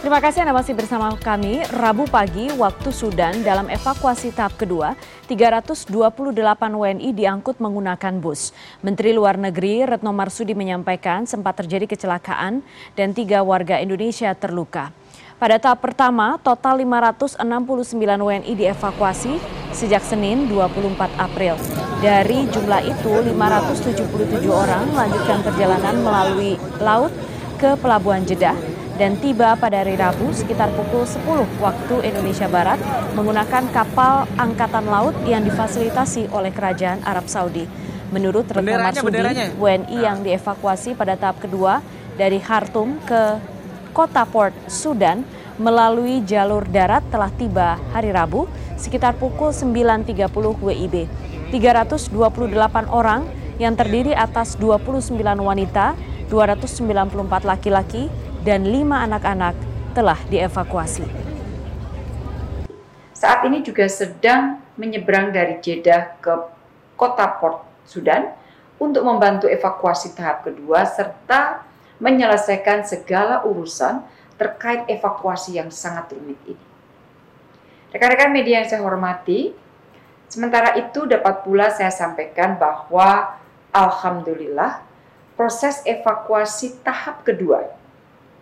Terima kasih Anda masih bersama kami. Rabu pagi, waktu Sudan dalam evakuasi tahap kedua, 328 WNI diangkut menggunakan bus. Menteri Luar Negeri Retno Marsudi menyampaikan sempat terjadi kecelakaan dan tiga warga Indonesia terluka. Pada tahap pertama, total 569 WNI dievakuasi sejak Senin 24 April. Dari jumlah itu, 577 orang melanjutkan perjalanan melalui laut ke Pelabuhan Jeddah dan tiba pada hari Rabu sekitar pukul 10 waktu Indonesia Barat menggunakan kapal angkatan laut yang difasilitasi oleh Kerajaan Arab Saudi. Menurut Retno Marsudi, WNI yang dievakuasi pada tahap kedua dari Khartoum ke kota Port Sudan melalui jalur darat telah tiba hari Rabu sekitar pukul 9.30 WIB. 328 orang yang terdiri atas 29 wanita, 294 laki-laki, dan lima anak-anak telah dievakuasi. Saat ini juga sedang menyeberang dari Jeddah ke kota Port Sudan untuk membantu evakuasi tahap kedua serta menyelesaikan segala urusan terkait evakuasi yang sangat rumit ini. Rekan-rekan media yang saya hormati, sementara itu dapat pula saya sampaikan bahwa Alhamdulillah proses evakuasi tahap kedua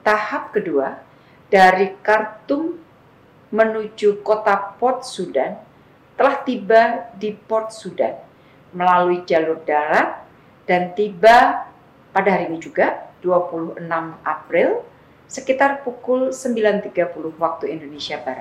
tahap kedua dari Khartoum menuju kota Port Sudan telah tiba di Port Sudan melalui jalur darat dan tiba pada hari ini juga 26 April sekitar pukul 9.30 waktu Indonesia Barat.